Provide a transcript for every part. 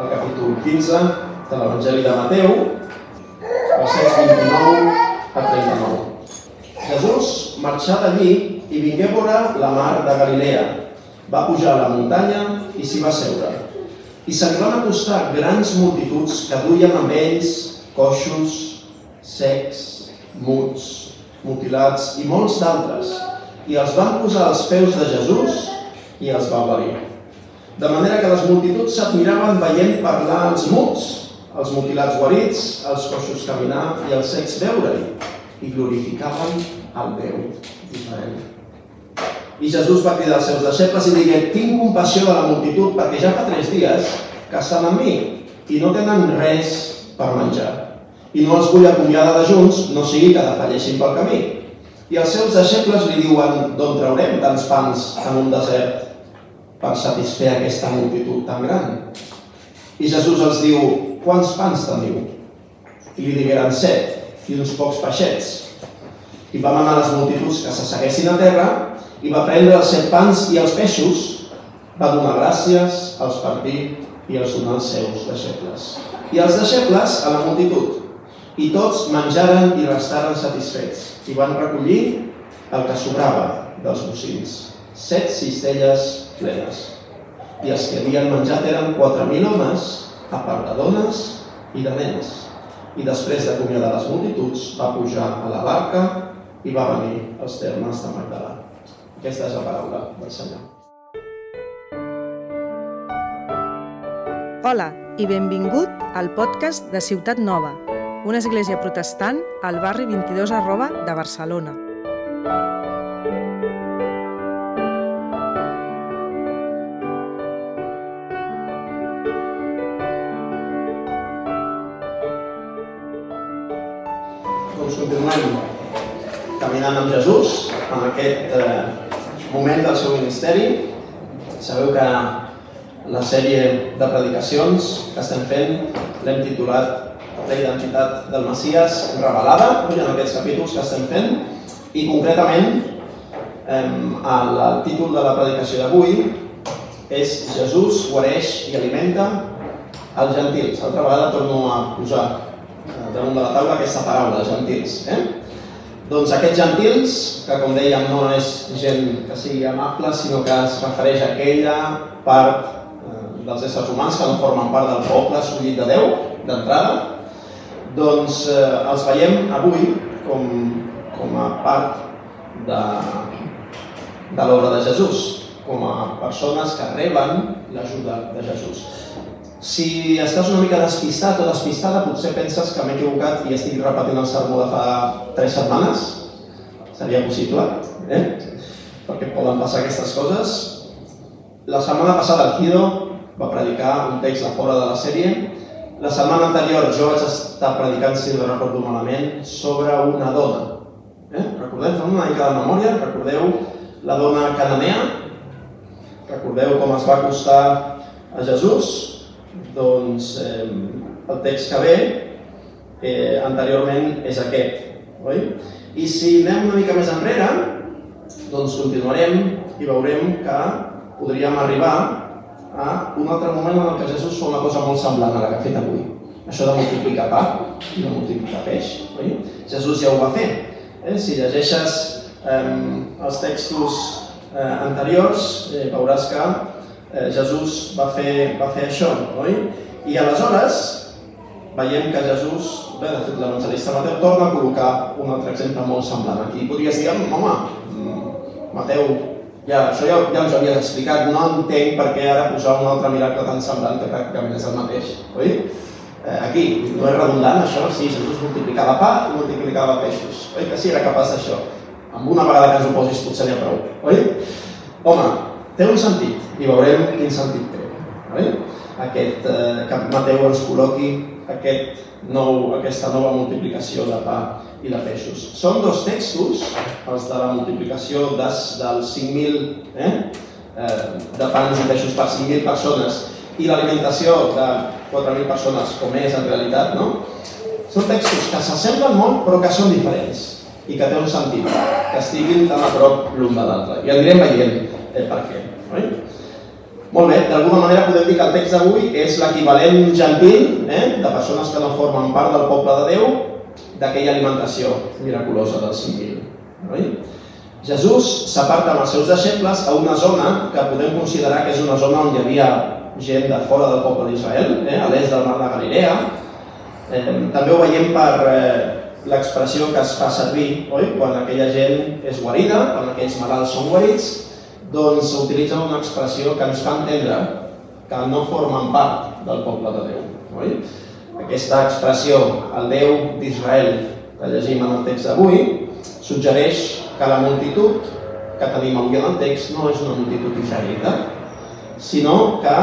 al capítol 15 de l'Evangeli de Mateu, versets 29 a 39. Jesús marxà d'allí i vingué a veure la mar de Galilea. Va pujar a la muntanya i s'hi va seure. I se li van acostar grans multituds que duien amb ells coixos, secs, muts, mutilats i molts d'altres, i els van posar als peus de Jesús i els va guarir. De manera que les multituds s'admiraven veient parlar els muts, els mutilats guarits, els coixos caminar i els secs veure-hi, i glorificaven el Déu d'Israel. I Jesús va cridar als seus deixebles i digué, tinc compassió de la multitud perquè ja fa tres dies que estan amb mi i no tenen res per menjar. I no els vull acomiadar de junts, no sigui que defalleixin pel camí. I els seus deixebles li diuen, d'on traurem tants pans en un desert per satisfer aquesta multitud tan gran? I Jesús els diu, quants pans teniu? I li digueren set, i uns pocs peixets. I va manar les multituds que s'asseguessin a terra, i va prendre els set pans i els peixos, va donar gràcies, els partí i els donar als seus deixebles. I els deixebles a la multitud. I tots menjaren i restaren satisfets, i van recollir el que sobrava dels bocins, set cistelles plenes. I els que havien menjat eren 4.000 homes, a part de dones i de nens. I després d'acomiadar les multituds, va pujar a la barca i va venir als termes de Magdalà. Aquesta és la paraula del Senyor. Hola i benvingut al podcast de Ciutat Nova, una església protestant al barri 22 arroba de Barcelona. Continuem caminant amb Jesús en aquest eh, moment del seu ministeri. Sabeu que la sèrie de predicacions que estem fent l'hem titulat La identitat del Messias revelada, en aquests capítols que estem fent, i concretament el, títol de la predicació d'avui és Jesús guareix i alimenta els gentils. Altra vegada torno a posar damunt de la taula aquesta paraula, gentils. Eh? Doncs aquests gentils, que com dèiem no és gent que sigui amable, sinó que es refereix a aquella part eh, dels éssers humans que no formen part del poble escollit de Déu, d'entrada, doncs eh, els veiem avui com, com a part de, de l'obra de Jesús, com a persones que reben l'ajuda de Jesús. Si estàs una mica despistat o despistada, potser penses que m'he equivocat i estic repetint el sermó de fa tres setmanes. Seria possible, eh? Perquè poden passar aquestes coses. La setmana passada el Guido va predicar un text de fora de la sèrie. La setmana anterior jo vaig estar predicant, si no recordo malament, sobre una dona. Eh? Recordem, fem una mica de memòria, recordeu la dona cananea? Recordeu com es va acostar a Jesús? Doncs eh, el text que ve eh, anteriorment és aquest, oi? I si anem una mica més enrere, doncs continuarem i veurem que podríem arribar a un altre moment en que Jesús fa una cosa molt semblant a la que ha fet avui. Això de multiplicar pa i de multiplicar peix, oi? Jesús ja ho va fer. Eh? Si llegeixes eh, els textos eh, anteriors, eh, veuràs que eh, Jesús va fer, va fer això, oi? I aleshores veiem que Jesús, bé, de fet l'evangelista Mateu torna a col·locar un altre exemple molt semblant aquí. Podries dir, home, mm, Mateu, ja, això ja, ja ho havies explicat, no entenc per què ara posar un altre miracle tan semblant que pràcticament és el mateix, oi? Eh, aquí, no és redundant això, sí, Jesús multiplicava pa i multiplicava peixos, oi que sí, era capaç d'això? Amb una vegada que ens ho posis potser ha prou, oi? Home, té un sentit i veurem quin sentit té, oi? Aquest, eh, que Mateu ens col·loqui aquest nou, aquesta nova multiplicació de pa i de peixos. Són dos textos, els de la multiplicació des, dels 5.000 eh? eh, de pans i peixos per 5.000 persones i l'alimentació de 4.000 persones, com és en realitat, no? Són textos que s'assemblen molt però que són diferents i que té un sentit, que estiguin tan a prop l'un de l'altre. I anirem veient eh, per què. Oi? Molt bé, d'alguna manera podem dir que el text d'avui és l'equivalent gentil eh, de persones que no formen part del poble de Déu d'aquella alimentació miraculosa del 5.000. Oi? Jesús s'aparta amb els seus deixebles a una zona que podem considerar que és una zona on hi havia gent de fora del poble d'Israel, eh, a l'est del mar de Galilea. Eh, també ho veiem per eh, l'expressió que es fa servir, oi? quan aquella gent és guarida, quan aquells malalts són guarits, doncs s'utilitza una expressió que ens fa entendre que no formen part del poble de Déu. Oi? Aquesta expressió, el Déu d'Israel, que llegim en el text d'avui, suggereix que la multitud que tenim avui en el text no és una multitud israelita, sinó que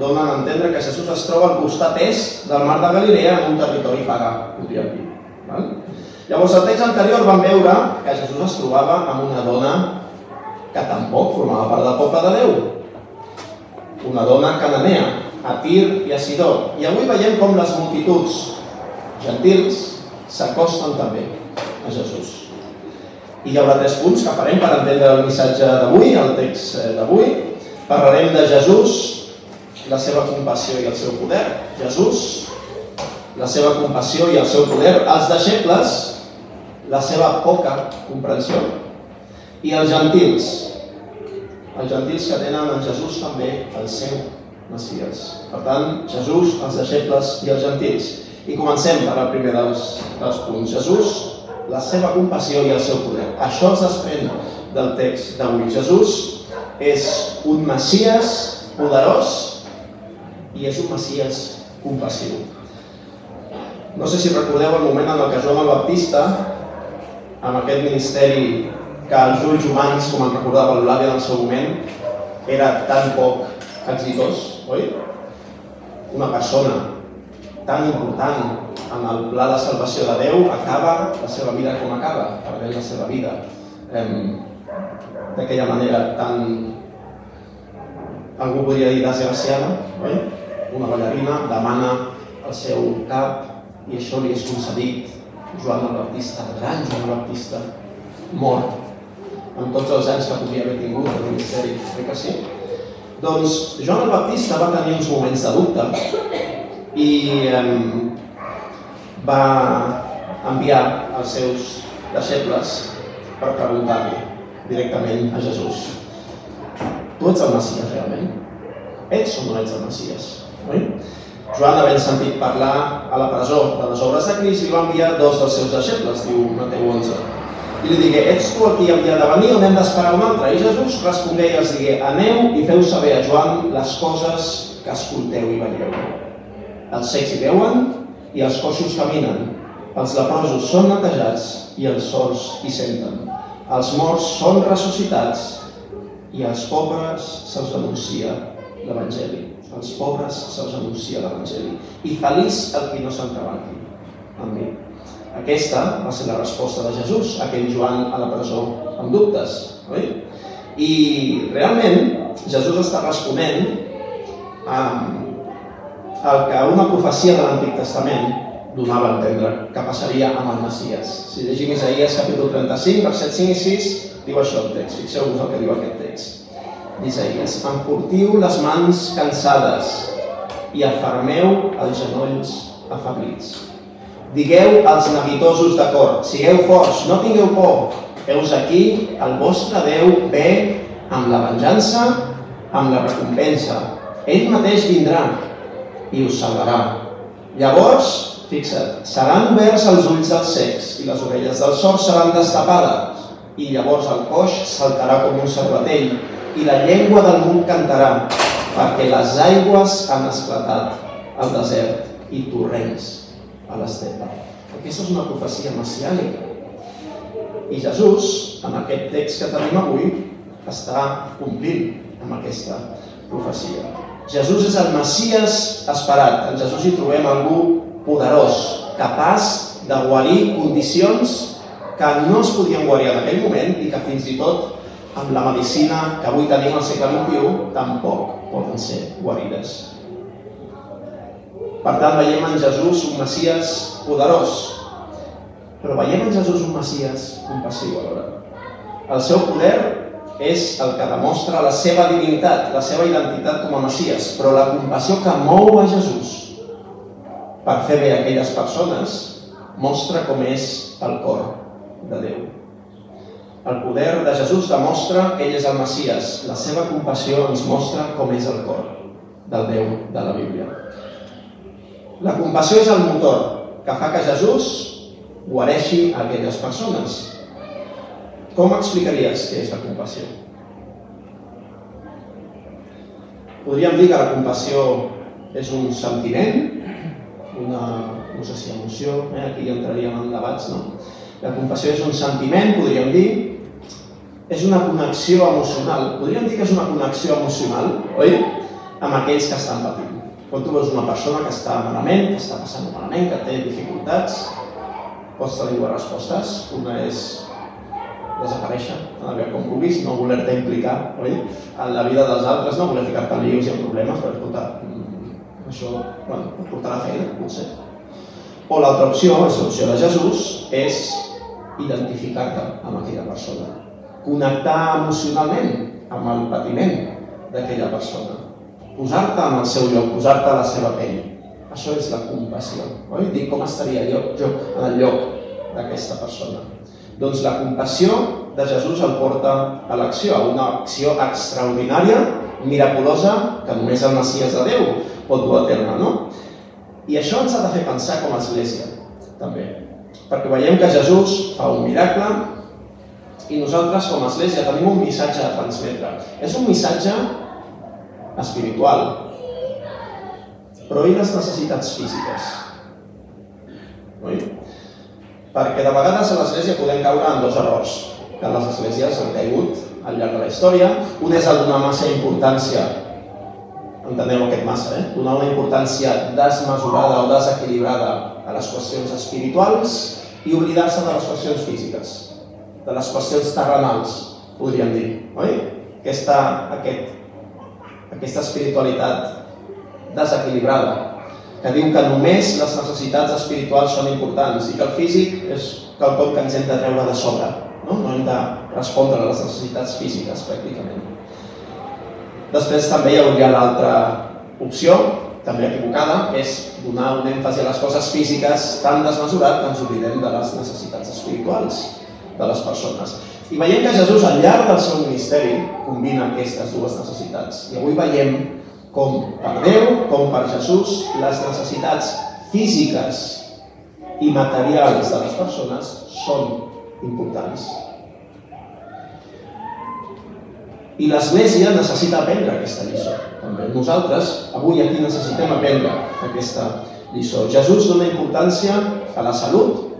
donen a entendre que Jesús es troba al costat est del mar de Galilea en un territori pagà, podríem dir. Val? Llavors, al text anterior vam veure que Jesús es trobava amb una dona que tampoc formava part del poble de Déu. Una dona cananea, a Tir i a Sidó. I avui veiem com les multituds gentils s'acosten també a Jesús. I hi haurà tres punts que farem per entendre el missatge d'avui, el text eh, d'avui. Parlarem de Jesús, la seva compassió i el seu poder. Jesús, la seva compassió i el seu poder. Els deixebles, la seva poca comprensió i els gentils, els gentils que tenen en Jesús també el seu Messies. Per tant, Jesús, els deixebles i els gentils. I comencem per al primer dels, dels punts. Jesús, la seva compassió i el seu poder. Això es desprèn del text d'avui. Jesús és un Messies poderós i és un Messies compassiu. No sé si recordeu el moment en el que Joan el Baptista, amb aquest ministeri que els ulls humans, com en recordava l'Eulàlia en el seu moment, era tan poc exitós, oi? Una persona tan important en el pla de salvació de Déu acaba la seva vida com acaba, perdent la seva vida. D'aquella manera tan, algú podria dir desgraciada, oi? Una ballarina demana el seu cap i això li és concedit. Joan el Baptista, el gran Joan el Baptista, mort amb tots els anys que podia haver tingut el ministeri, crec que sí? Doncs Joan el Baptista va tenir uns moments de dubte i eh, va enviar els seus deixebles per preguntar-li directament a Jesús tu ets el Messias realment? Ets o no ets el Messias? Oi? Joan, havent sentit parlar a la presó de les obres de Crist, li va enviar dos dels seus deixebles, diu Mateu 11 i li digué, ets tu aquí havia de venir o n'hem d'esperar un altre? I Jesús respongué i els digué, aneu i feu saber a Joan les coses que escolteu i veieu. Els secs hi veuen i els coixos caminen, els leprosos són netejats i els sords hi senten. Els morts són ressuscitats i als pobres se'ls anuncia l'Evangeli. Als pobres se'ls anuncia l'Evangeli. I feliç el qui no s'entrebanqui amb mi. Aquesta va ser la resposta de Jesús a aquell Joan a la presó amb dubtes. Oi? I realment Jesús està responent al que una profecia de l'Antic Testament donava a entendre que passaria amb el Messias. Si llegim Isaías capítol 35, verset 5 i 6, diu això el text. Fixeu-vos el que diu aquest text. D'Isaías, enfortiu les mans cansades i afermeu els genolls afablits Digueu als neguitosos de cor, sigueu forts, no tingueu por. Heus aquí, el vostre Déu ve amb la venjança, amb la recompensa. Ell mateix vindrà i us salvarà. Llavors, fixa't, seran oberts els ulls dels secs i les orelles dels sords seran destapades. I llavors el coix saltarà com un cervatell i la llengua del món cantarà, perquè les aigües han esclatat al desert i torrents a l'estepa. Aquesta és una profecia messiànica. I Jesús, en aquest text que tenim avui, està complint amb aquesta profecia. Jesús és el Messies esperat. En Jesús hi trobem algú poderós, capaç de guarir condicions que no es podien guarir en aquell moment i que fins i tot amb la medicina que avui tenim al segle XXI tampoc poden ser guarides. Per tant, veiem en Jesús un Messies poderós, però veiem en Jesús un Messies compassiu alhora. El seu poder és el que demostra la seva divinitat, la seva identitat com a Messias, però la compassió que mou a Jesús per fer bé a aquelles persones mostra com és el cor de Déu. El poder de Jesús demostra que ell és el Messias. La seva compassió ens mostra com és el cor del Déu de la Bíblia. La compassió és el motor que fa que Jesús guareixi a aquelles persones. Com explicaries què és la compassió? Podríem dir que la compassió és un sentiment, una, no sé si emoció, eh? aquí ja entraríem en debats, no? La compassió és un sentiment, podríem dir, és una connexió emocional, podríem dir que és una connexió emocional, oi? Amb aquells que estan patint. Quan tu veus una persona que està malament, que està passant malament, que té dificultats, pots tenir dues respostes. Una és desaparèixer, anar com vulguis, no voler-te implicar oi? en la vida dels altres, no voler ficar-te en lius i en problemes, per portar, mm, això bueno, pot portar la feina, potser. O l'altra opció, la solució de Jesús, és identificar-te amb aquella persona, connectar emocionalment amb el patiment d'aquella persona, posar-te en el seu lloc, posar-te a la seva pell. Això és la compassió, oi? Dir com estaria jo, jo en el lloc d'aquesta persona. Doncs la compassió de Jesús el porta a l'acció, a una acció extraordinària, miraculosa, que només el Messias de Déu pot dur a terme, no? I això ens ha de fer pensar com a Església, també. Perquè veiem que Jesús fa un miracle i nosaltres com a Església tenim un missatge a transmetre. És un missatge espiritual, però i les necessitats físiques? Oi? Perquè de vegades a l'Església podem caure en dos errors que les esglésies han caigut al llarg de la història. Un és el donar massa importància, enteneu aquest massa, eh? donar una importància desmesurada o desequilibrada a les qüestions espirituals i oblidar-se de les qüestions físiques, de les qüestions terrenals, podríem dir, oi? Aquesta, aquest, aquesta espiritualitat desequilibrada, que diu que només les necessitats espirituals són importants i que el físic és quelcom que ens hem de treure de sobre. No, no hem de respondre a les necessitats físiques, pràcticament. Després també hi hauria l'altra opció, també equivocada, que és donar un èmfasi a les coses físiques tan desmesurat que ens oblidem de les necessitats espirituals de les persones. I veiem que Jesús, al llarg del seu ministeri, combina aquestes dues necessitats. I avui veiem com per Déu, com per Jesús, les necessitats físiques i materials de les persones són importants. I l'Església necessita aprendre aquesta lliçó. També nosaltres, avui aquí necessitem aprendre aquesta lliçó. Jesús dona importància a la salut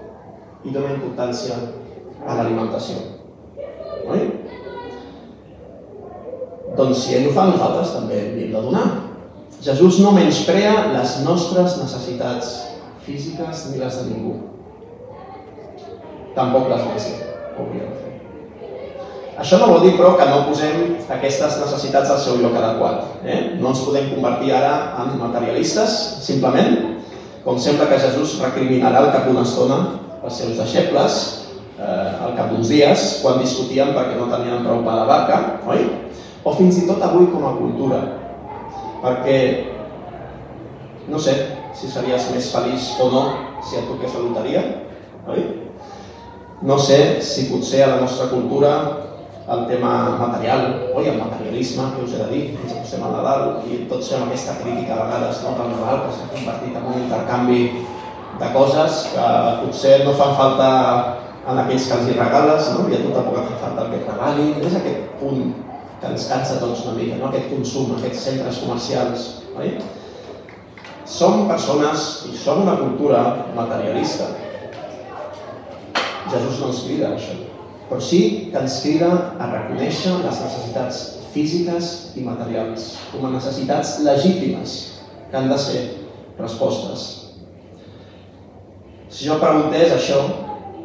i dona importància a l'alimentació. Oi? Doncs si ell ho fa, nosaltres també li hem de donar. Jesús no menysprea les nostres necessitats físiques ni les de ningú. Tampoc l'Església hauria de fer. Això no vol dir, però, que no posem aquestes necessitats al seu lloc adequat. Eh? No ens podem convertir ara en materialistes, simplement, com sembla que Jesús recriminarà al cap d'una estona els seus deixebles, eh, al cap d'uns dies, quan discutien perquè no tenien prou pa de vaca, oi? o fins i tot avui com a cultura. Perquè no sé si series més feliç o no si et toqués la loteria, oi? No sé si potser a la nostra cultura el tema material, oi, el materialisme, que us he de dir, ens acostem al Nadal i tots fem aquesta crítica a vegades no, del Nadal, que s'ha convertit en un intercanvi de coses que potser no fan falta en aquells que els hi regales, no? i a tu tampoc et fa falta el que et regalin, és aquest punt que ens cansa tots una mica, no? aquest consum, aquests centres comercials. Oi? Som persones i som una cultura materialista. Jesús no ens crida això, però sí que ens crida a reconèixer les necessitats físiques i materials com a necessitats legítimes que han de ser respostes. Si jo preguntés això,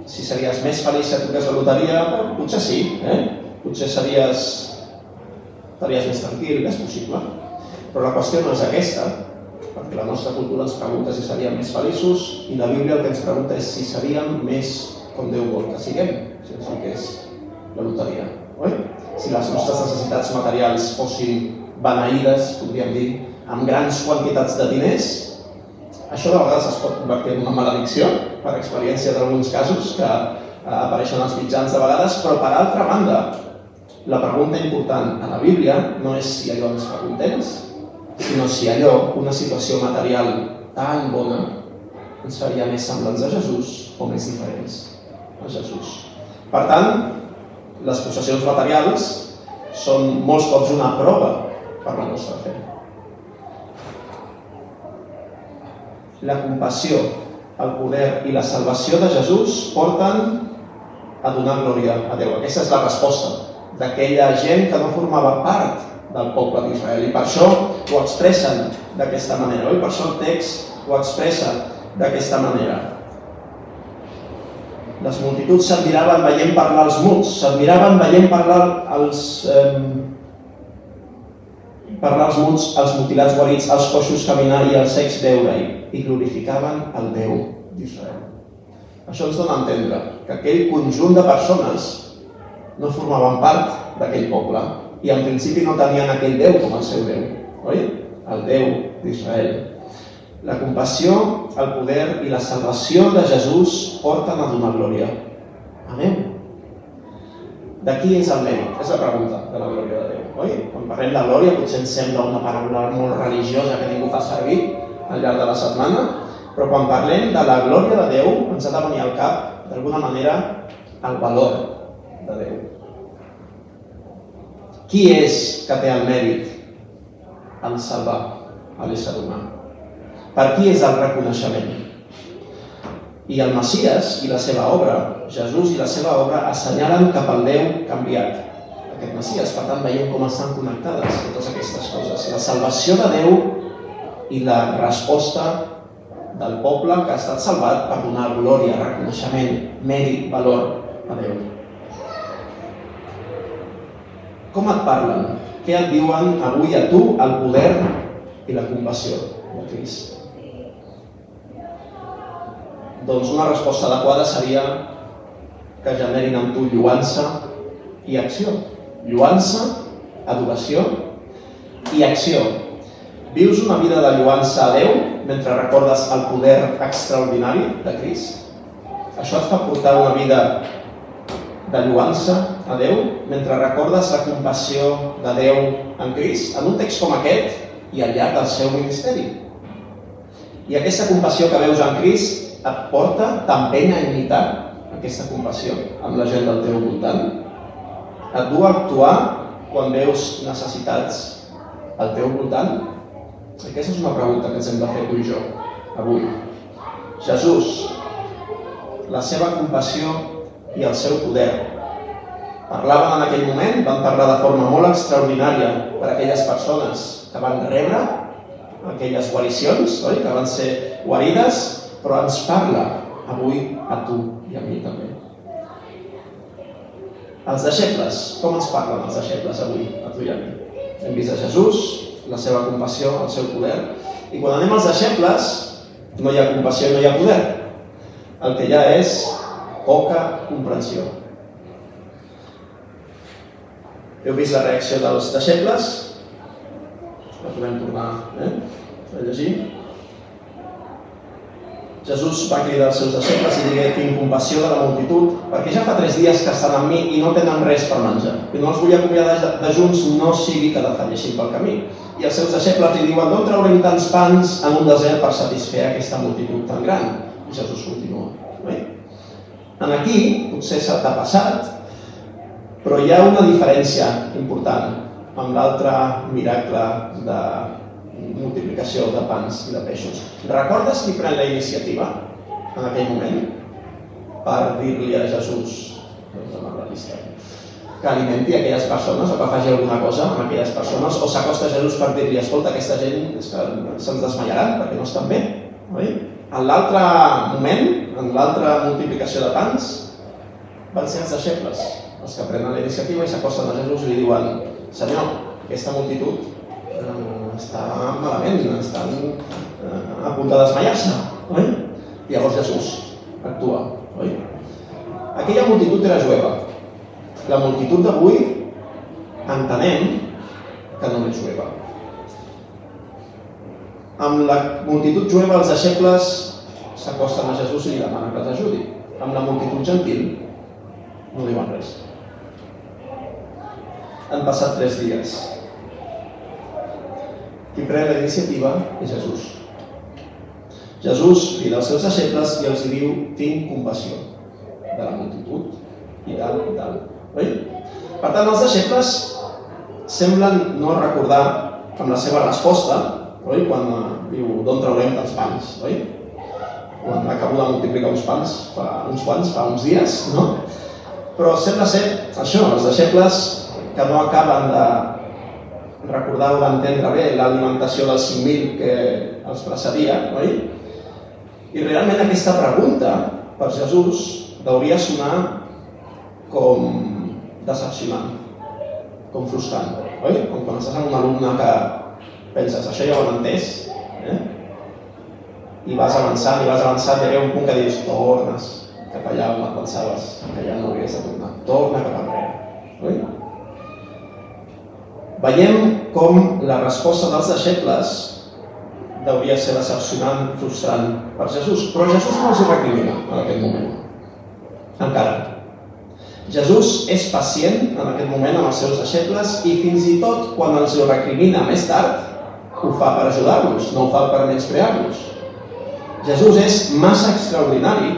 si series més feliç si et toqués la loteria, potser sí, eh? potser series estaries més tranquil, és possible. Però la qüestió no és aquesta, perquè la nostra cultura ens pregunta si seríem més feliços i la Bíblia el que ens pregunta és si seríem més com Déu vol que siguem, si ens que és la loteria. Oi? si les nostres necessitats materials fossin beneïdes, podríem dir, amb grans quantitats de diners, això de vegades es pot convertir en una maledicció, per experiència d'alguns casos que eh, apareixen als mitjans de vegades, però per altra banda, la pregunta important a la Bíblia no és si allò ens fa contents, sinó si allò, una situació material tan bona, ens faria més semblants a Jesús o més diferents a Jesús. Per tant, les possessions materials són molts cops una prova per la nostra fe. La compassió, el poder i la salvació de Jesús porten a donar glòria a Déu. Aquesta és la resposta d'aquella gent que no formava part del poble d'Israel. I per això ho expressen d'aquesta manera, oi? Per això el text ho expressa d'aquesta manera. Les multituds s'admiraven veient parlar els muts, s'admiraven veient parlar els, eh, parlar els muts, els mutilats guarits, els coixos caminar i els secs veure-hi, i glorificaven el Déu d'Israel. Això ens dona a entendre que aquell conjunt de persones no formaven part d'aquell poble, i en principi no tenien aquell Déu com el seu Déu, oi? El Déu d'Israel. La compassió, el poder i la salvació de Jesús porten a donar glòria. Amén. De qui és el mèrit? És la pregunta de la glòria de Déu, oi? Quan parlem de glòria potser ens sembla una paraula molt religiosa que ningú fa servir al llarg de la setmana, però quan parlem de la glòria de Déu ens ha de venir al cap, d'alguna manera, el valor de Déu qui és que té el mèrit en salvar a l'ésser humà? Per qui és el reconeixement? I el Messias i la seva obra, Jesús i la seva obra, assenyalen cap al Déu canviat. Aquest Messias, per tant, veiem com estan connectades totes aquestes coses. La salvació de Déu i la resposta del poble que ha estat salvat per donar glòria, reconeixement, mèrit, valor a Déu. Com et parlen? Què et diuen avui a tu el poder i la compassió de Crist? Doncs una resposta adequada seria que generin amb tu lluança i acció. Lluança, adoració i acció. Vius una vida de lluança a Déu mentre recordes el poder extraordinari de Crist? Això et fa portar una vida de lluança a Déu mentre recordes la compassió de Déu en Crist en un text com aquest i al llarg del seu ministeri. I aquesta compassió que veus en Crist et porta també a imitar aquesta compassió amb la gent del teu voltant. Et du a actuar quan veus necessitats al teu voltant? Aquesta és una pregunta que ens hem de fer tu i jo avui. Jesús, la seva compassió i el seu poder. Parlaven en aquell moment, van parlar de forma molt extraordinària per aquelles persones que van rebre aquelles guaricions, oi? que van ser guarides, però ens parla avui a tu i a mi també. Els deixebles, com ens parlen els deixebles avui, a tu i a mi? Hem vist a Jesús, la seva compassió, el seu poder, i quan anem als deixebles no hi ha compassió, no hi ha poder. El que hi ha és poca comprensió. Heu vist la reacció dels deixebles? La podem tornar eh? a llegir. Jesús va cridar als seus deixebles i digué tinc compassió de la multitud, perquè ja fa tres dies que estan amb mi i no tenen res per menjar. I no els vull acomiadar de, de junts, no sigui que defalleixin pel camí. I els seus deixebles li diuen, d'on traurem tants pans en un desert per satisfer aquesta multitud tan gran? I Jesús continua. Eh? En aquí, potser se t'ha passat, però hi ha una diferència important amb l'altre miracle de multiplicació de pans i de peixos. Recordes qui pren la iniciativa en aquell moment per dir-li a Jesús doncs, que alimenti aquelles persones o que faci alguna cosa amb aquelles persones o s'acosta a Jesús per dir-li escolta, aquesta gent és que se'ns desmaiaran perquè no estan bé. Oi? En l'altre moment, en l'altra multiplicació de pans, van ser els deixebles, els que prenen la iniciativa i s'acosten a Jesús i li diuen Senyor, aquesta multitud eh, està malament, estan eh, a punt de desmaiar-se, oi? Llavors Jesús actua, oi? Aquella multitud era jueva. La multitud d'avui entenem que no és jueva. Amb la multitud jueva els deixebles s'acosten a Jesús i li demanen que els ajudi. Amb la multitud gentil no diuen res. Han passat tres dies. Qui pren la iniciativa és Jesús. Jesús crida als seus deixebles i els diu, tinc compassió de la multitud i tal i tal. Oi? Per tant, els deixebles semblen no recordar amb la seva resposta, oi? quan diu d'on traurem tants pans, oi? quan acabo de multiplicar uns pans fa uns quants, fa uns dies, no? Però sembla ser això, els deixebles que no acaben de recordar o d'entendre bé l'alimentació dels 5.000 que els precedia, oi? I realment aquesta pregunta per Jesús hauria sonar com decepcionant, com frustrant, oi? Com quan estàs amb un alumne que penses, això ja ho han entès, eh? i vas avançant, i vas avançant, i hi un punt que dius, tornes cap allà on et pensaves que ja no hauries de tornar. Torna cap enrere. Oi? Veiem com la resposta dels deixebles hauria ser decepcionant, frustrant per Jesús, però Jesús no els recrimina en aquest moment. Encara. Jesús és pacient en aquest moment amb els seus deixebles i fins i tot quan els ho recrimina més tard, ho fa per ajudar-los, no ho fa per menysprear-los. Jesús és massa extraordinari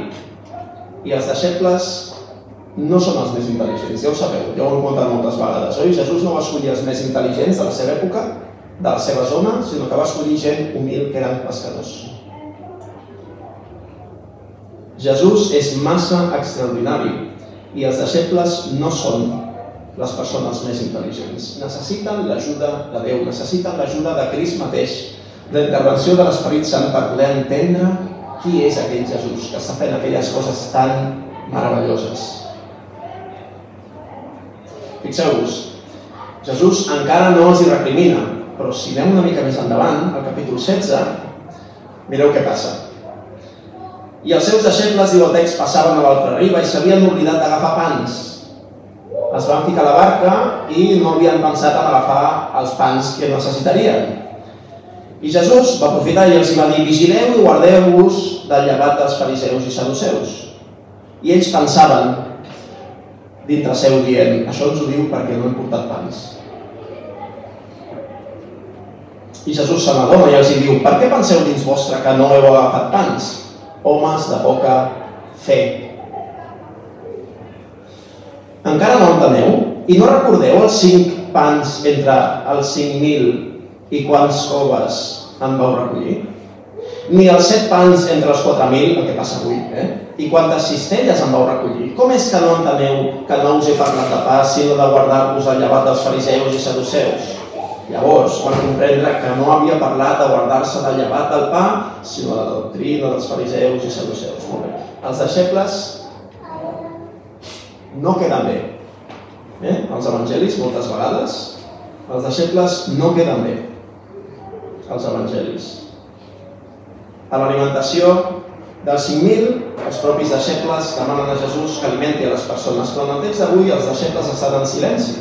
i els deixebles no són els més intel·ligents, ja ho sabeu, ja ho hem contat moltes vegades, oi? Jesús no va escollir els més intel·ligents de la seva època, de la seva zona, sinó que va escollir gent humil que eren pescadors. Jesús és massa extraordinari i els deixebles no són les persones més intel·ligents. Necessiten l'ajuda de Déu, necessiten l'ajuda de Crist mateix, la intervenció de l'Esperit Sant per poder entendre qui és aquell Jesús que està fent aquelles coses tan meravelloses. Fixeu-vos, Jesús encara no els hi recrimina, però si anem una mica més endavant, al capítol 16, mireu què passa. I els seus deixebles, el text, passaven a l'altra riba i s'havien oblidat d'agafar pans. Es van ficar a la barca i no havien pensat en agafar els pans que necessitarien. I Jesús va aprofitar i els va dir, vigileu i guardeu-vos del llevat dels fariseus i saduceus. I ells pensaven, dintre seu dient, això ens ho diu perquè no hem portat pans. I Jesús se n'adona i els diu, per què penseu dins vostre que no heu agafat pans? Homes de poca fe. Encara no enteneu? I no recordeu els cinc pans entre els 5.000 i quants coves en vau recollir? Ni els set pans entre els 4.000, el que passa avui, eh? I quantes cistelles en vau recollir? Com és que no enteneu que no us he parlat de pa, sinó de guardar-vos el llevat dels fariseus i saduceus? Llavors van comprendre que no havia parlat de guardar-se del llevat del pa, sinó de la doctrina dels fariseus i saduceus. Molt bé. Els deixebles no queden bé. Eh? Els evangelis, moltes vegades, els deixebles no queden bé. Els evangelis. A l'alimentació dels 5.000, els propis deixebles demanen a Jesús que alimenti a les persones, però en el text d'avui els deixebles estan en silenci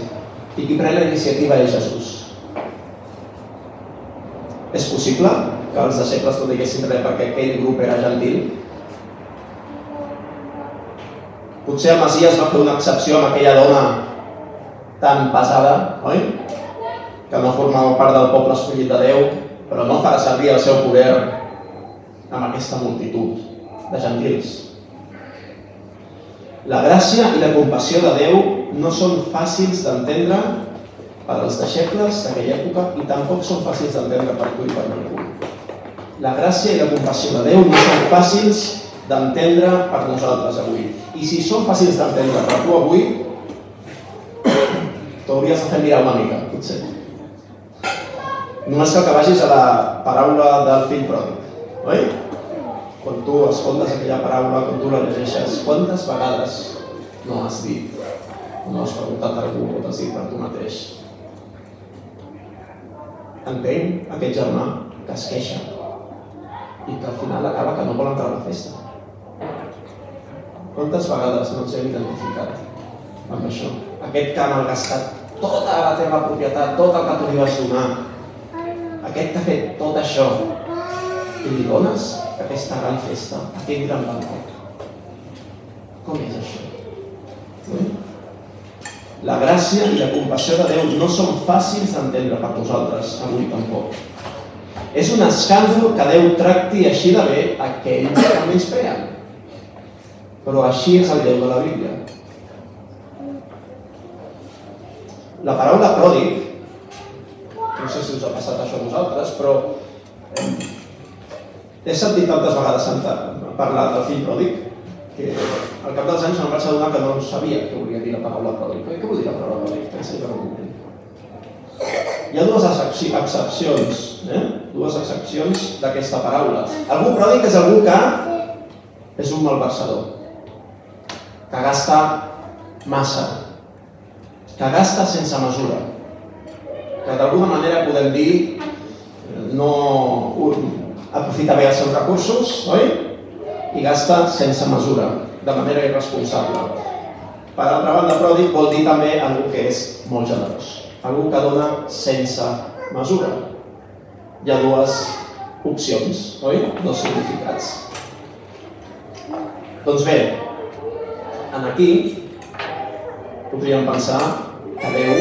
i qui pren la iniciativa és Jesús. És possible que els deixebles no diguessin res perquè aquell grup era gentil? Potser el Masies va fer una excepció amb aquella dona tan pesada, oi? Que no formava part del poble escollit de Déu, però no farà servir el seu poder amb aquesta multitud de gentils. La gràcia i la compassió de Déu no són fàcils d'entendre per als deixebles d'aquella època i tampoc són fàcils d'entendre per tu i per avui. La gràcia i la compassió de Déu no són fàcils d'entendre per nosaltres avui. I si són fàcils d'entendre per tu avui, t'hauries de fer mirar una mica, potser. Només cal que vagis a la paraula del fill pròdig, oi? Quan tu escoltes aquella paraula, quan tu la llegeixes, quantes vegades no has dit, no has preguntat a algú o t'has dit per tu mateix, entenc aquest germà que es queixa i que al final acaba que no vol entrar a la festa. Quantes vegades no ens hem identificat amb això? Aquest que ha malgastat tota la teva propietat, tot el que tu li vas donar, aquest t'ha fet tot això, i li dones aquesta gran festa, aquest gran banquet. Com és això? La gràcia i la compassió de Déu no són fàcils d'entendre per nosaltres, avui tampoc. És un escàndol que Déu tracti així de bé aquells que menyspreen. Però així és el Déu de la Bíblia. La paraula pròdig, no sé si us ha passat això a vosaltres, però eh, he sentit tantes vegades parlar del fill pròdig que al cap dels anys em vaig adonar que no sabia què volia dir la paraula pròdig. Què vol dir la paraula pròdig? Pensa un moment. Hi ha dues excepcions, eh? dues excepcions d'aquesta paraula. Algú pròdig és algú que és un malversador, que gasta massa, que gasta sense mesura, que d'alguna manera podem dir no aprofita bé els seus recursos, oi? I gasta sense mesura, de manera irresponsable. Per altra banda, pròdig vol dir també algú que és molt generós, algú que dona sense mesura. Hi ha dues opcions, oi? Dos significats. Doncs bé, en aquí podríem pensar que Déu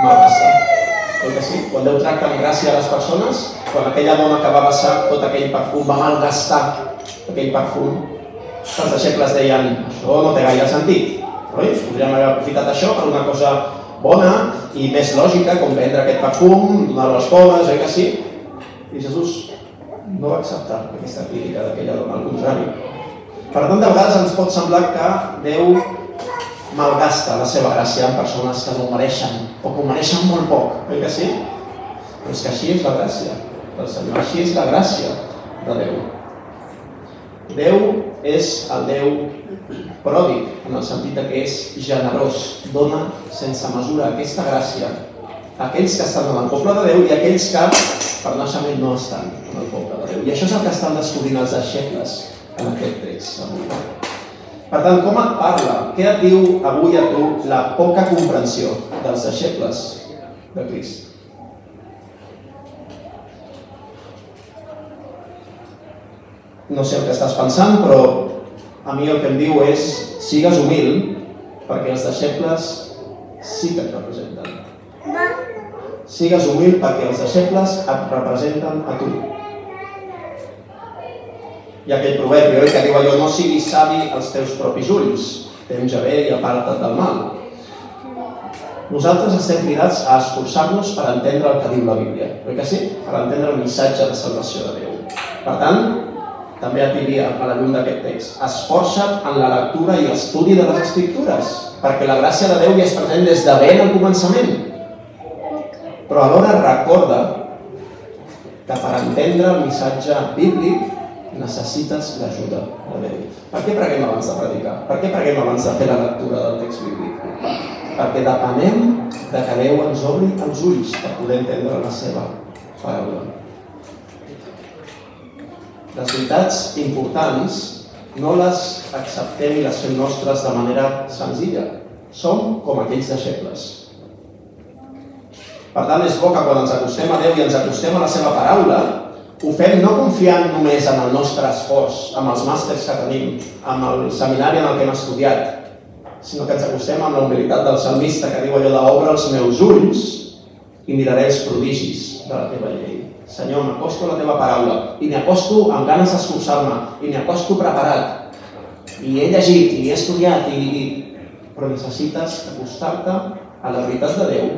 malgasta. Oi que sí? Quan Déu tracta amb gràcia a les persones, quan aquella dona que va passar tot aquell perfum va malgastar aquell perfum, els deixebles deien, això no té gaire sentit. Oi? Podríem haver aprofitat això per una cosa bona i més lògica, com vendre aquest perfum, donar-lo als pobres, oi que sí? I Jesús no va acceptar aquesta crítica d'aquella dona, al contrari. Per tant, de vegades ens pot semblar que Déu malgasta la seva gràcia en persones que no ho mereixen, o que ho mereixen molt poc, oi que sí? Però és que així és la gràcia del Senyor, així és la gràcia de Déu. Déu és el Déu pròdig, en el sentit que és generós, dona sense mesura aquesta gràcia a aquells que estan en el poble de Déu i a aquells que per naixement no estan en el poble de Déu. I això és el que estan descobrint els deixebles en aquest text. Per tant, com et parla? Què et diu avui a tu la poca comprensió dels deixebles de Crist? No sé el que estàs pensant, però a mi el que em diu és sigues humil perquè els deixebles sí que et representen. Sigues humil perquè els deixebles et representen a tu. Hi ha aquell proverbi oi, que diu allò, no siguis savi als teus propis ulls, tens ja bé i aparta't del mal. Nosaltres estem cridats a esforçar-nos per entendre el que diu la Bíblia, oi que sí? Per entendre el missatge de salvació de Déu. Per tant, també et diria, a la llum d'aquest text, esforça't en la lectura i estudi de les Escriptures, perquè la gràcia de Déu ja és present des de ben al començament. Però alhora recorda que per entendre el missatge bíblic necessites l'ajuda de Déu. Per què preguem abans de predicar? Per què preguem abans de fer la lectura del text bíblic? Perquè depenem de que Déu ens obri els ulls per poder entendre la seva paraula. Les veritats importants no les acceptem i les fem nostres de manera senzilla. Som com aquells deixebles. Per tant, és bo que quan ens acostem a Déu i ens acostem a la seva paraula, ho fem no confiant només en el nostre esforç, amb els màsters que tenim, amb el seminari en el que hem estudiat, sinó que ens acostem amb la humilitat del salmista que diu allò de obre els meus ulls i miraré els prodigis de la teva llei. Senyor, m'acosto a la teva paraula i n'hi acosto amb ganes d'esforçar-me i n'hi acosto preparat. I he llegit i he estudiat i, i... però necessites acostar-te a la veritat de Déu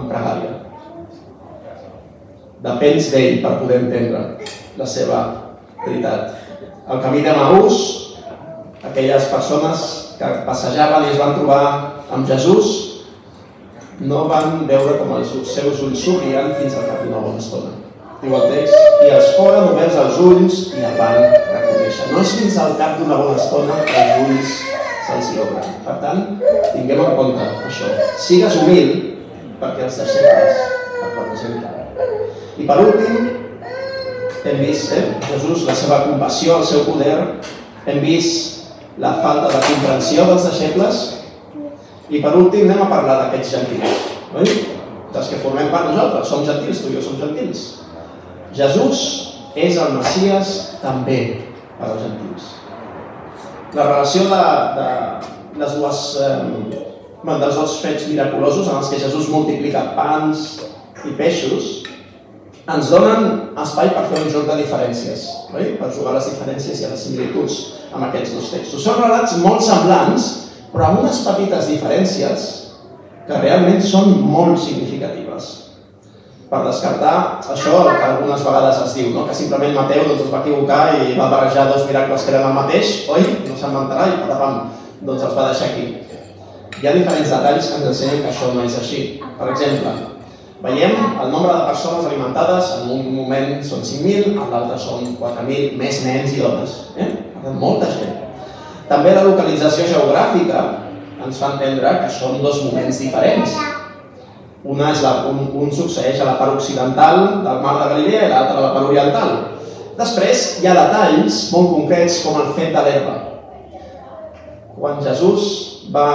en pregària depens d'ell per poder entendre la seva veritat. El camí de Maús, aquelles persones que passejaven i es van trobar amb Jesús, no van veure com els seus ulls s'obrien fins al cap d'una bona estona. Diu el text, i els foren oberts els ulls i el van reconèixer. No és fins al cap d'una bona estona que els ulls se'ls obren. Per tant, tinguem en compte això. Sigues humil perquè els deixebles et representen. I per últim, hem vist eh, Jesús, la seva compassió, el seu poder, hem vist la falta de comprensió dels deixebles I per últim anem a parlar d'aquests gentils, oi? Dels que formem part nosaltres, som gentils, tu i jo som gentils. Jesús és el Messias també per als gentils. La relació de, de les dues, eh, dels dos fets miraculosos en els que Jesús multiplica pans i peixos ens donen espai per fer un joc de diferències, oi? per jugar a les diferències i a les similituds amb aquests dos textos. Són relats molt semblants, però amb unes petites diferències que realment són molt significatives. Per descartar això que algunes vegades es diu, no? que simplement Mateu doncs, es va equivocar i va barrejar dos miracles que eren el mateix, oi? No se'n vantarà i per davant doncs els va deixar aquí. Hi ha diferents detalls que ens ensenyen que això no és així. Per exemple, Veiem el nombre de persones alimentades, en un moment són 5.000, en l'altre són 4.000, més nens i dones. Eh? Per tant, molta gent. També la localització geogràfica ens fa entendre que són dos moments diferents. Una és la, un, un succeeix a la part occidental del mar de Galilea i l'altre a la part oriental. Després hi ha detalls molt concrets com el fet de l'herba. Quan Jesús va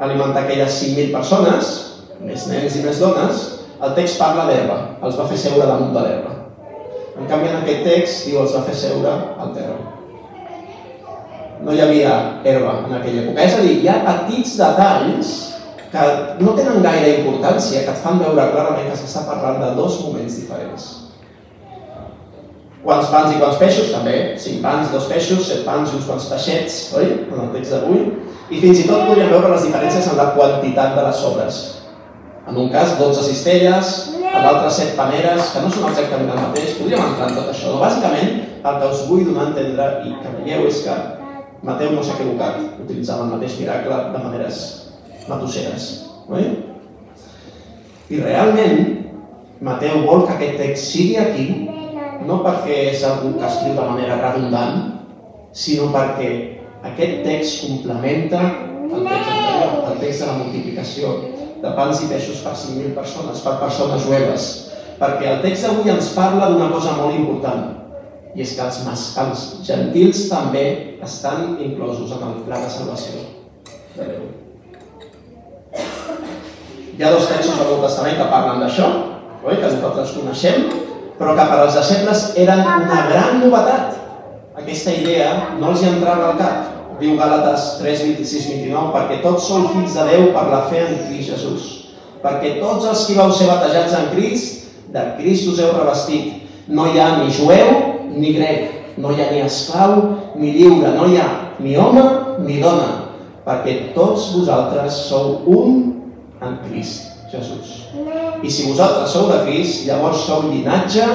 alimentar aquelles 5.000 persones, més nens i més dones, el text parla d'herba, els va fer seure damunt de l'herba. En canvi, en aquest text diu els va fer seure al terra. No hi havia herba en aquella època. És a dir, hi ha petits detalls que no tenen gaire importància, que et fan veure clarament que s'està parlant de dos moments diferents. Quants pans i quants peixos? També. Cinc pans, dos peixos, set pans i uns quants peixets, oi? En el text d'avui. I fins i tot podríem veure les diferències en la quantitat de les obres. En un cas, 12 cistelles, en l'altre 7 paneres, que no són exactament el mateix. Podríem entrar en tot això. No? Bàsicament, el que us vull donar a entendre i que veieu és que Mateu no s'ha equivocat utilitzant el mateix miracle de maneres matusseres. Oi? I realment, Mateu vol que aquest text sigui aquí, no perquè és algú que escriu de manera redundant, sinó perquè aquest text complementa el text anterior, el text de la multiplicació, de pans i peixos per 5.000 persones, per persones jueves. Perquè el text d'avui ens parla d'una cosa molt important, i és que els, els gentils també estan inclosos en el pla de salvació de Déu. Hi ha dos textos del Nou Testament que parlen d'això, oi? que nosaltres coneixem, però que per als deixebles eren una gran novetat. Aquesta idea no els hi entrava al cap diu Gàlates 3, 26, 29, perquè tots sou fills de Déu per la fe en Crist Jesús. Perquè tots els que vau ser batejats en Crist, de Crist us heu revestit. No hi ha ni jueu ni grec, no hi ha ni esclau ni lliure, no hi ha ni home ni dona, perquè tots vosaltres sou un en Crist Jesús. I si vosaltres sou de Crist, llavors sou llinatge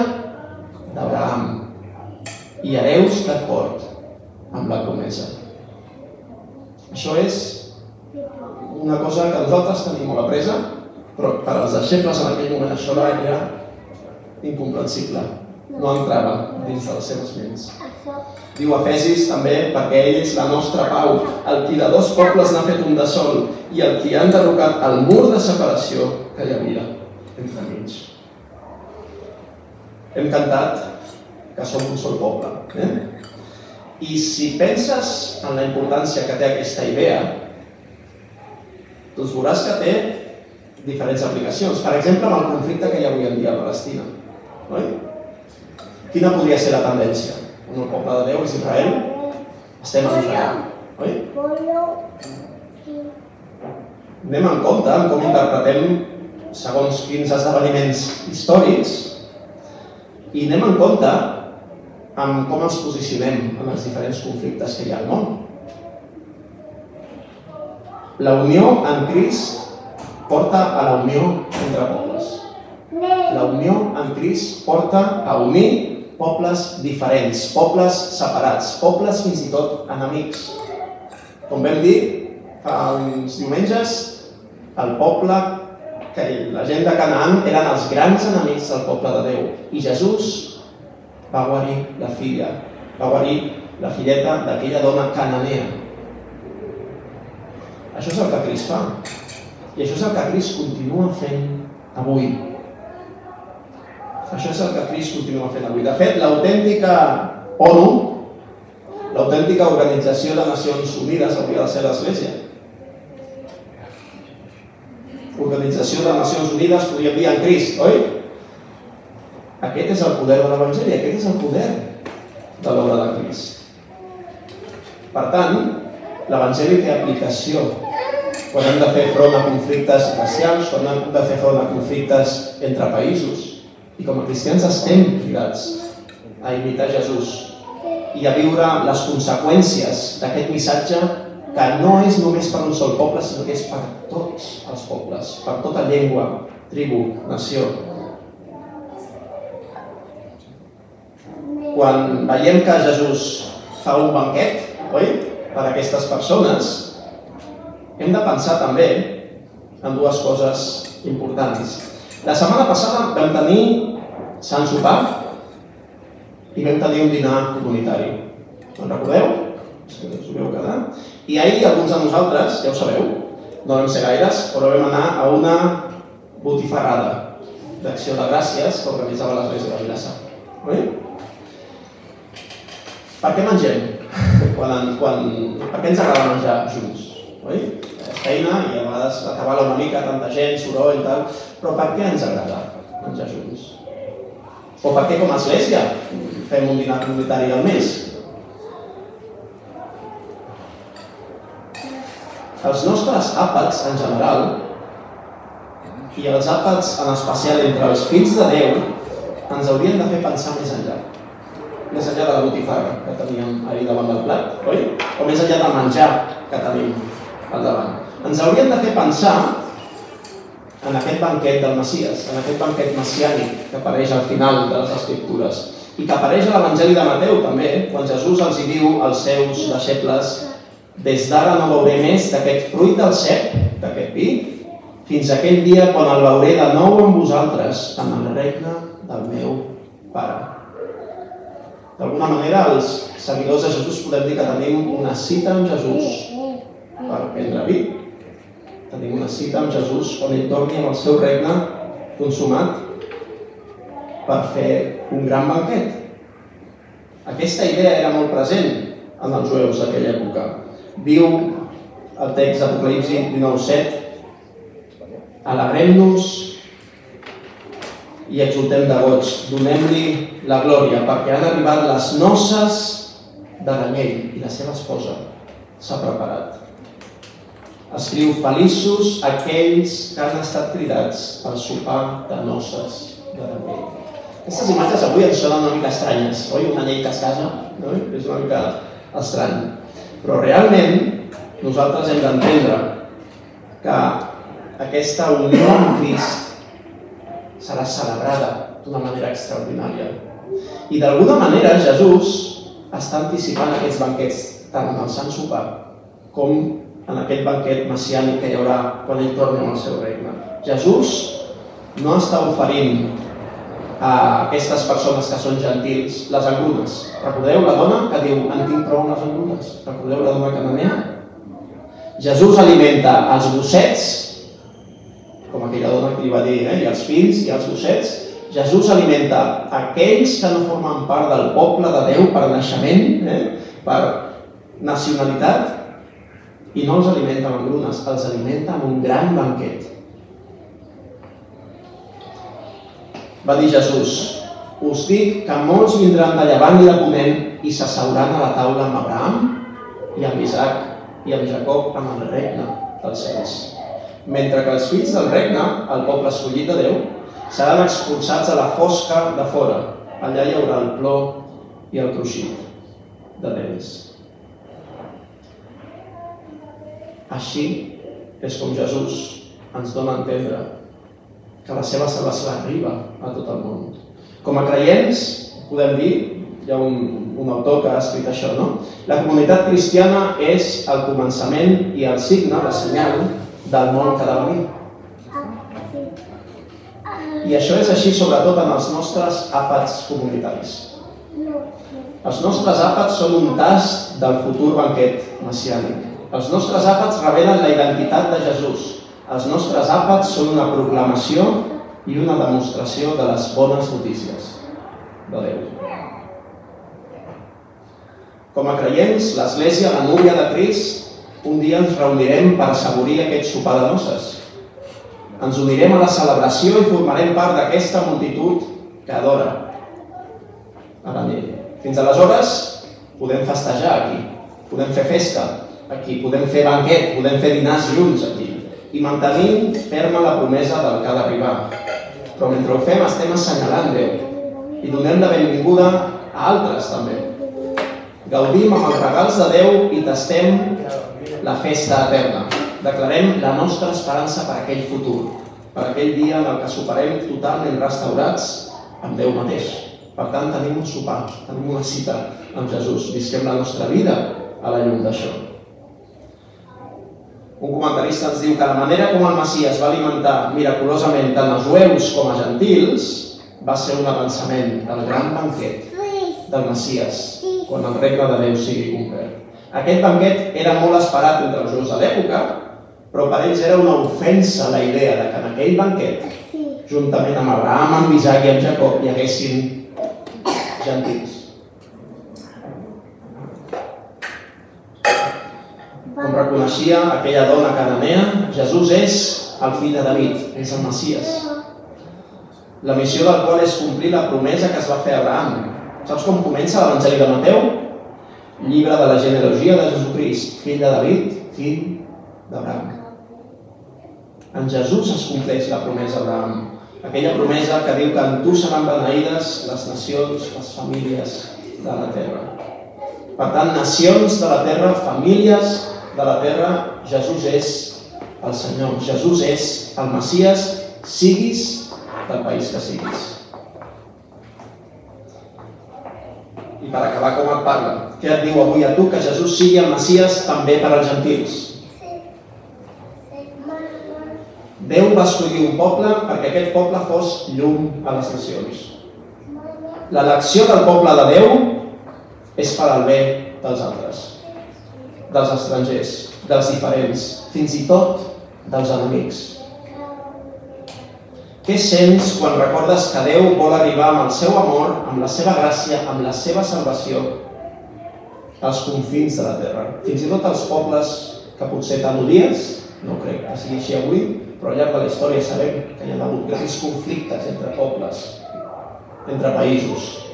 d'Abraham i hereus d'acord amb la promesa. Això és una cosa que nosaltres tenim molt apresa, però per als deixebles en aquell moment això era incomprensible. No entrava dins de les seves ments. Diu Efesis també, perquè ell és la nostra pau, el qui de dos pobles n'ha fet un de sol i el qui ha enderrocat el mur de separació que hi havia entre mig. Hem cantat que som un sol poble. Eh? I si penses en la importància que té aquesta idea, doncs veuràs que té diferents aplicacions. Per exemple, amb el conflicte que hi ha avui en dia a Palestina. Oi? Quina podria ser la tendència? En el poble de Déu és Israel, estem en Israel. Oi? Anem en compte en com interpretem segons quins esdeveniments històrics i anem en compte amb com ens posicionem en els diferents conflictes que hi ha al món. La unió en Crist porta a la unió entre pobles. La unió en Crist porta a unir pobles diferents, pobles separats, pobles fins i tot enemics. Com vam dir fa uns diumenges, el poble que la gent de Canaan eren els grans enemics del poble de Déu. I Jesús va guarir la filla, va guarir la filleta d'aquella dona cananea. Això és el que Cris fa. I això és el que Cris continua fent avui. Això és el que Cris continua fent avui. De fet, l'autèntica ONU, l'autèntica Organització de Nacions Unides hauria de ser l'Església. Organització de Nacions Unides, podríem dir en Crist, oi? Aquest és el poder de l'Evangeli, aquest és el poder de l'obra de Crist. Per tant, l'Evangeli té aplicació quan hem de fer front a conflictes racials, quan hem de fer front a conflictes entre països. I com a cristians estem cridats a imitar Jesús i a viure les conseqüències d'aquest missatge que no és només per un sol poble, sinó que és per tots els pobles, per tota llengua, tribu, nació. Quan veiem que Jesús fa un banquet, oi?, per a aquestes persones, hem de pensar també en dues coses importants. La setmana passada vam tenir Sant Sopar i vam tenir un dinar comunitari. Me'n recordeu? Si us quedar. I ahir alguns de nosaltres, ja ho sabeu, no vam ser gaires, però vam anar a una botifarrada d'acció de gràcies que organitzava l'Església de Vilassar. Oi? Per què mengem? Quan, quan, per què ens agrada menjar junts? Oi? feina i a vegades acabala una mica, tanta gent, soroll i tal, però per què ens agrada menjar junts? O per què com a església fem un dinar comunitari al mes? Els nostres àpats en general i els àpats en especial entre els fills de Déu ens haurien de fer pensar més enllà. Més enllà de la botifarra que teníem ahir davant del plat, oi? O més enllà del menjar que tenim al davant. Ens haurien de fer pensar en aquest banquet del Messias, en aquest banquet messiànic que apareix al final de les Escriptures i que apareix a l'Evangeli de Mateu també, quan Jesús els hi diu als seus deixebles des d'ara no veuré més d'aquest fruit del cep, d'aquest vi, fins aquell dia quan el veuré de nou amb vosaltres en el regne del meu Pare. D'alguna manera, els seguidors de Jesús podem dir que tenim una cita amb Jesús per prendre vi, Tenim una cita amb Jesús on ell torni amb el seu regne consumat per fer un gran banquet. Aquesta idea era molt present en els jueus d'aquella època. Diu el text d'Apocalipsi 19.7 Alegrem-nos i exultem de goig, donem-li la glòria, perquè han arribat les noces de l'anyell i la seva esposa s'ha preparat escriu feliços aquells que han estat cridats al sopar de noces de Daniel. Aquestes imatges avui ens sonen una mica estranyes, oi? Una llei que es casa, no? és una mica estrany. Però realment nosaltres hem d'entendre que aquesta unió amb Crist serà celebrada d'una manera extraordinària. I d'alguna manera Jesús està anticipant aquests banquets tant en el Sant Sopar com en aquest banquet messiànic que hi haurà quan ell torni al seu regne. Jesús no està oferint a aquestes persones que són gentils les engrunes. Recordeu la dona que diu en tinc prou les engrunes? Recordeu la dona cananea? Jesús alimenta els gossets, com aquella dona que li va dir, eh? i els fills i els gossets, Jesús alimenta aquells que no formen part del poble de Déu per naixement, eh? per nacionalitat, i no els alimenta amb engrunes, els alimenta amb un gran banquet. Va dir Jesús, us dic que molts vindran de llevant i de ponent i s'asseuran a la taula amb Abraham i amb Isaac i amb Jacob amb el regne dels cels. Mentre que els fills del regne, el poble escollit de Déu, seran expulsats a la fosca de fora. Allà hi haurà el plor i el cruixit de dents. Així és com Jesús ens dona a entendre que la seva salvació arriba a tot el món. Com a creients, podem dir, hi ha un, un autor que ha escrit això, no? La comunitat cristiana és el començament i el signe, la senyal del món que ha de venir. I això és així sobretot en els nostres àpats comunitaris. Els nostres àpats són un tast del futur banquet messiànic. Els nostres àpats revelen la identitat de Jesús. Els nostres àpats són una proclamació i una demostració de les bones notícies de Déu. Com a creients, l'Església, la núvia de Crist, un dia ens reunirem per assaborir aquest sopar de noces. Ens unirem a la celebració i formarem part d'aquesta multitud que adora a la llei. Fins aleshores podem festejar aquí, podem fer festa aquí, podem fer banquet, podem fer dinars junts aquí i mantenim ferma la promesa del que ha d'arribar. Però mentre ho fem estem assenyalant Déu i donem la benvinguda a altres també. Gaudim amb els regals de Déu i tastem la festa eterna. Declarem la nostra esperança per aquell futur, per aquell dia en el que superem totalment restaurats amb Déu mateix. Per tant, tenim un sopar, tenim una cita amb Jesús. Visquem la nostra vida a la llum d'això. Un comentarista ens diu que la manera com el Messias va alimentar miraculosament tant els jueus com a gentils va ser un avançament del gran banquet del Messias quan el regne de Déu sigui complet. Aquest banquet era molt esperat entre els jueus de l'època, però per ells era una ofensa la idea de que en aquell banquet, juntament amb Abraham, amb Isaac i amb Jacob, hi haguessin gentils. Com reconeixia aquella dona cananea, Jesús és el fill de David, és el Messias. La missió del qual és complir la promesa que es va fer a Abraham. Saps com comença l'Evangeli de Mateu? Llibre de la genealogia de Jesucrist, fill de David, fill d'Abraham. En Jesús es compleix la promesa d'Abraham. Aquella promesa que diu que en tu seran beneïdes les nacions, les famílies de la terra. Per tant, nacions de la terra, famílies de la terra, Jesús és el Senyor. Jesús és el Messias, siguis del país que siguis. I per acabar, com et parla? Què et diu avui a tu que Jesús sigui el Messias també per als gentils? Déu va escollir un poble perquè aquest poble fos llum a les nacions. L'elecció del poble de Déu és per al bé dels altres dels estrangers, dels diferents, fins i tot dels enemics. Què sents quan recordes que Déu vol arribar amb el seu amor, amb la seva gràcia, amb la seva salvació als confins de la terra? Fins i tot als pobles que potser tan odies, no crec que sigui així avui, però al llarg de la història sabem que hi ha hagut grans conflictes entre pobles, entre països.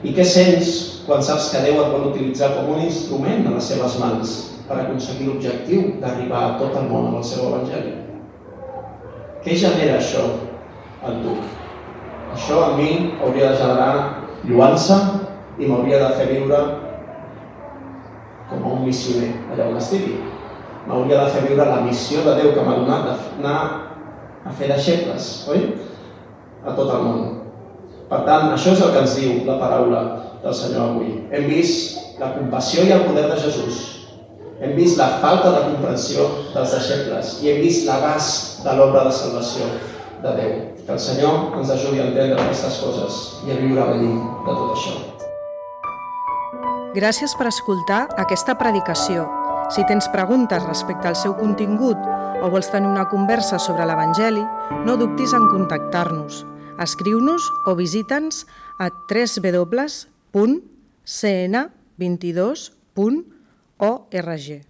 I què sents quan saps que Déu et vol utilitzar com un instrument a les seves mans per aconseguir l'objectiu d'arribar a tot el món amb el seu Evangeli. Què genera això en tu? Això a mi hauria de generar lluança i m'hauria de fer viure com a un missioner allà on estigui. M'hauria de fer viure la missió de Déu que m'ha donat d'anar a fer deixebles, oi? A tot el món. Per tant, això és el que ens diu la paraula del Senyor avui. Hem vist la compassió i el poder de Jesús. Hem vist la falta de comprensió dels deixebles i hem vist l'abast de l'obra de salvació de Déu. Que el Senyor ens ajudi a entendre aquestes coses i a viure venim de tot això. Gràcies per escoltar aquesta predicació. Si tens preguntes respecte al seu contingut o vols tenir una conversa sobre l'Evangeli, no dubtis en contactar-nos. Escriu-nos o visita'ns a www.cn22.org.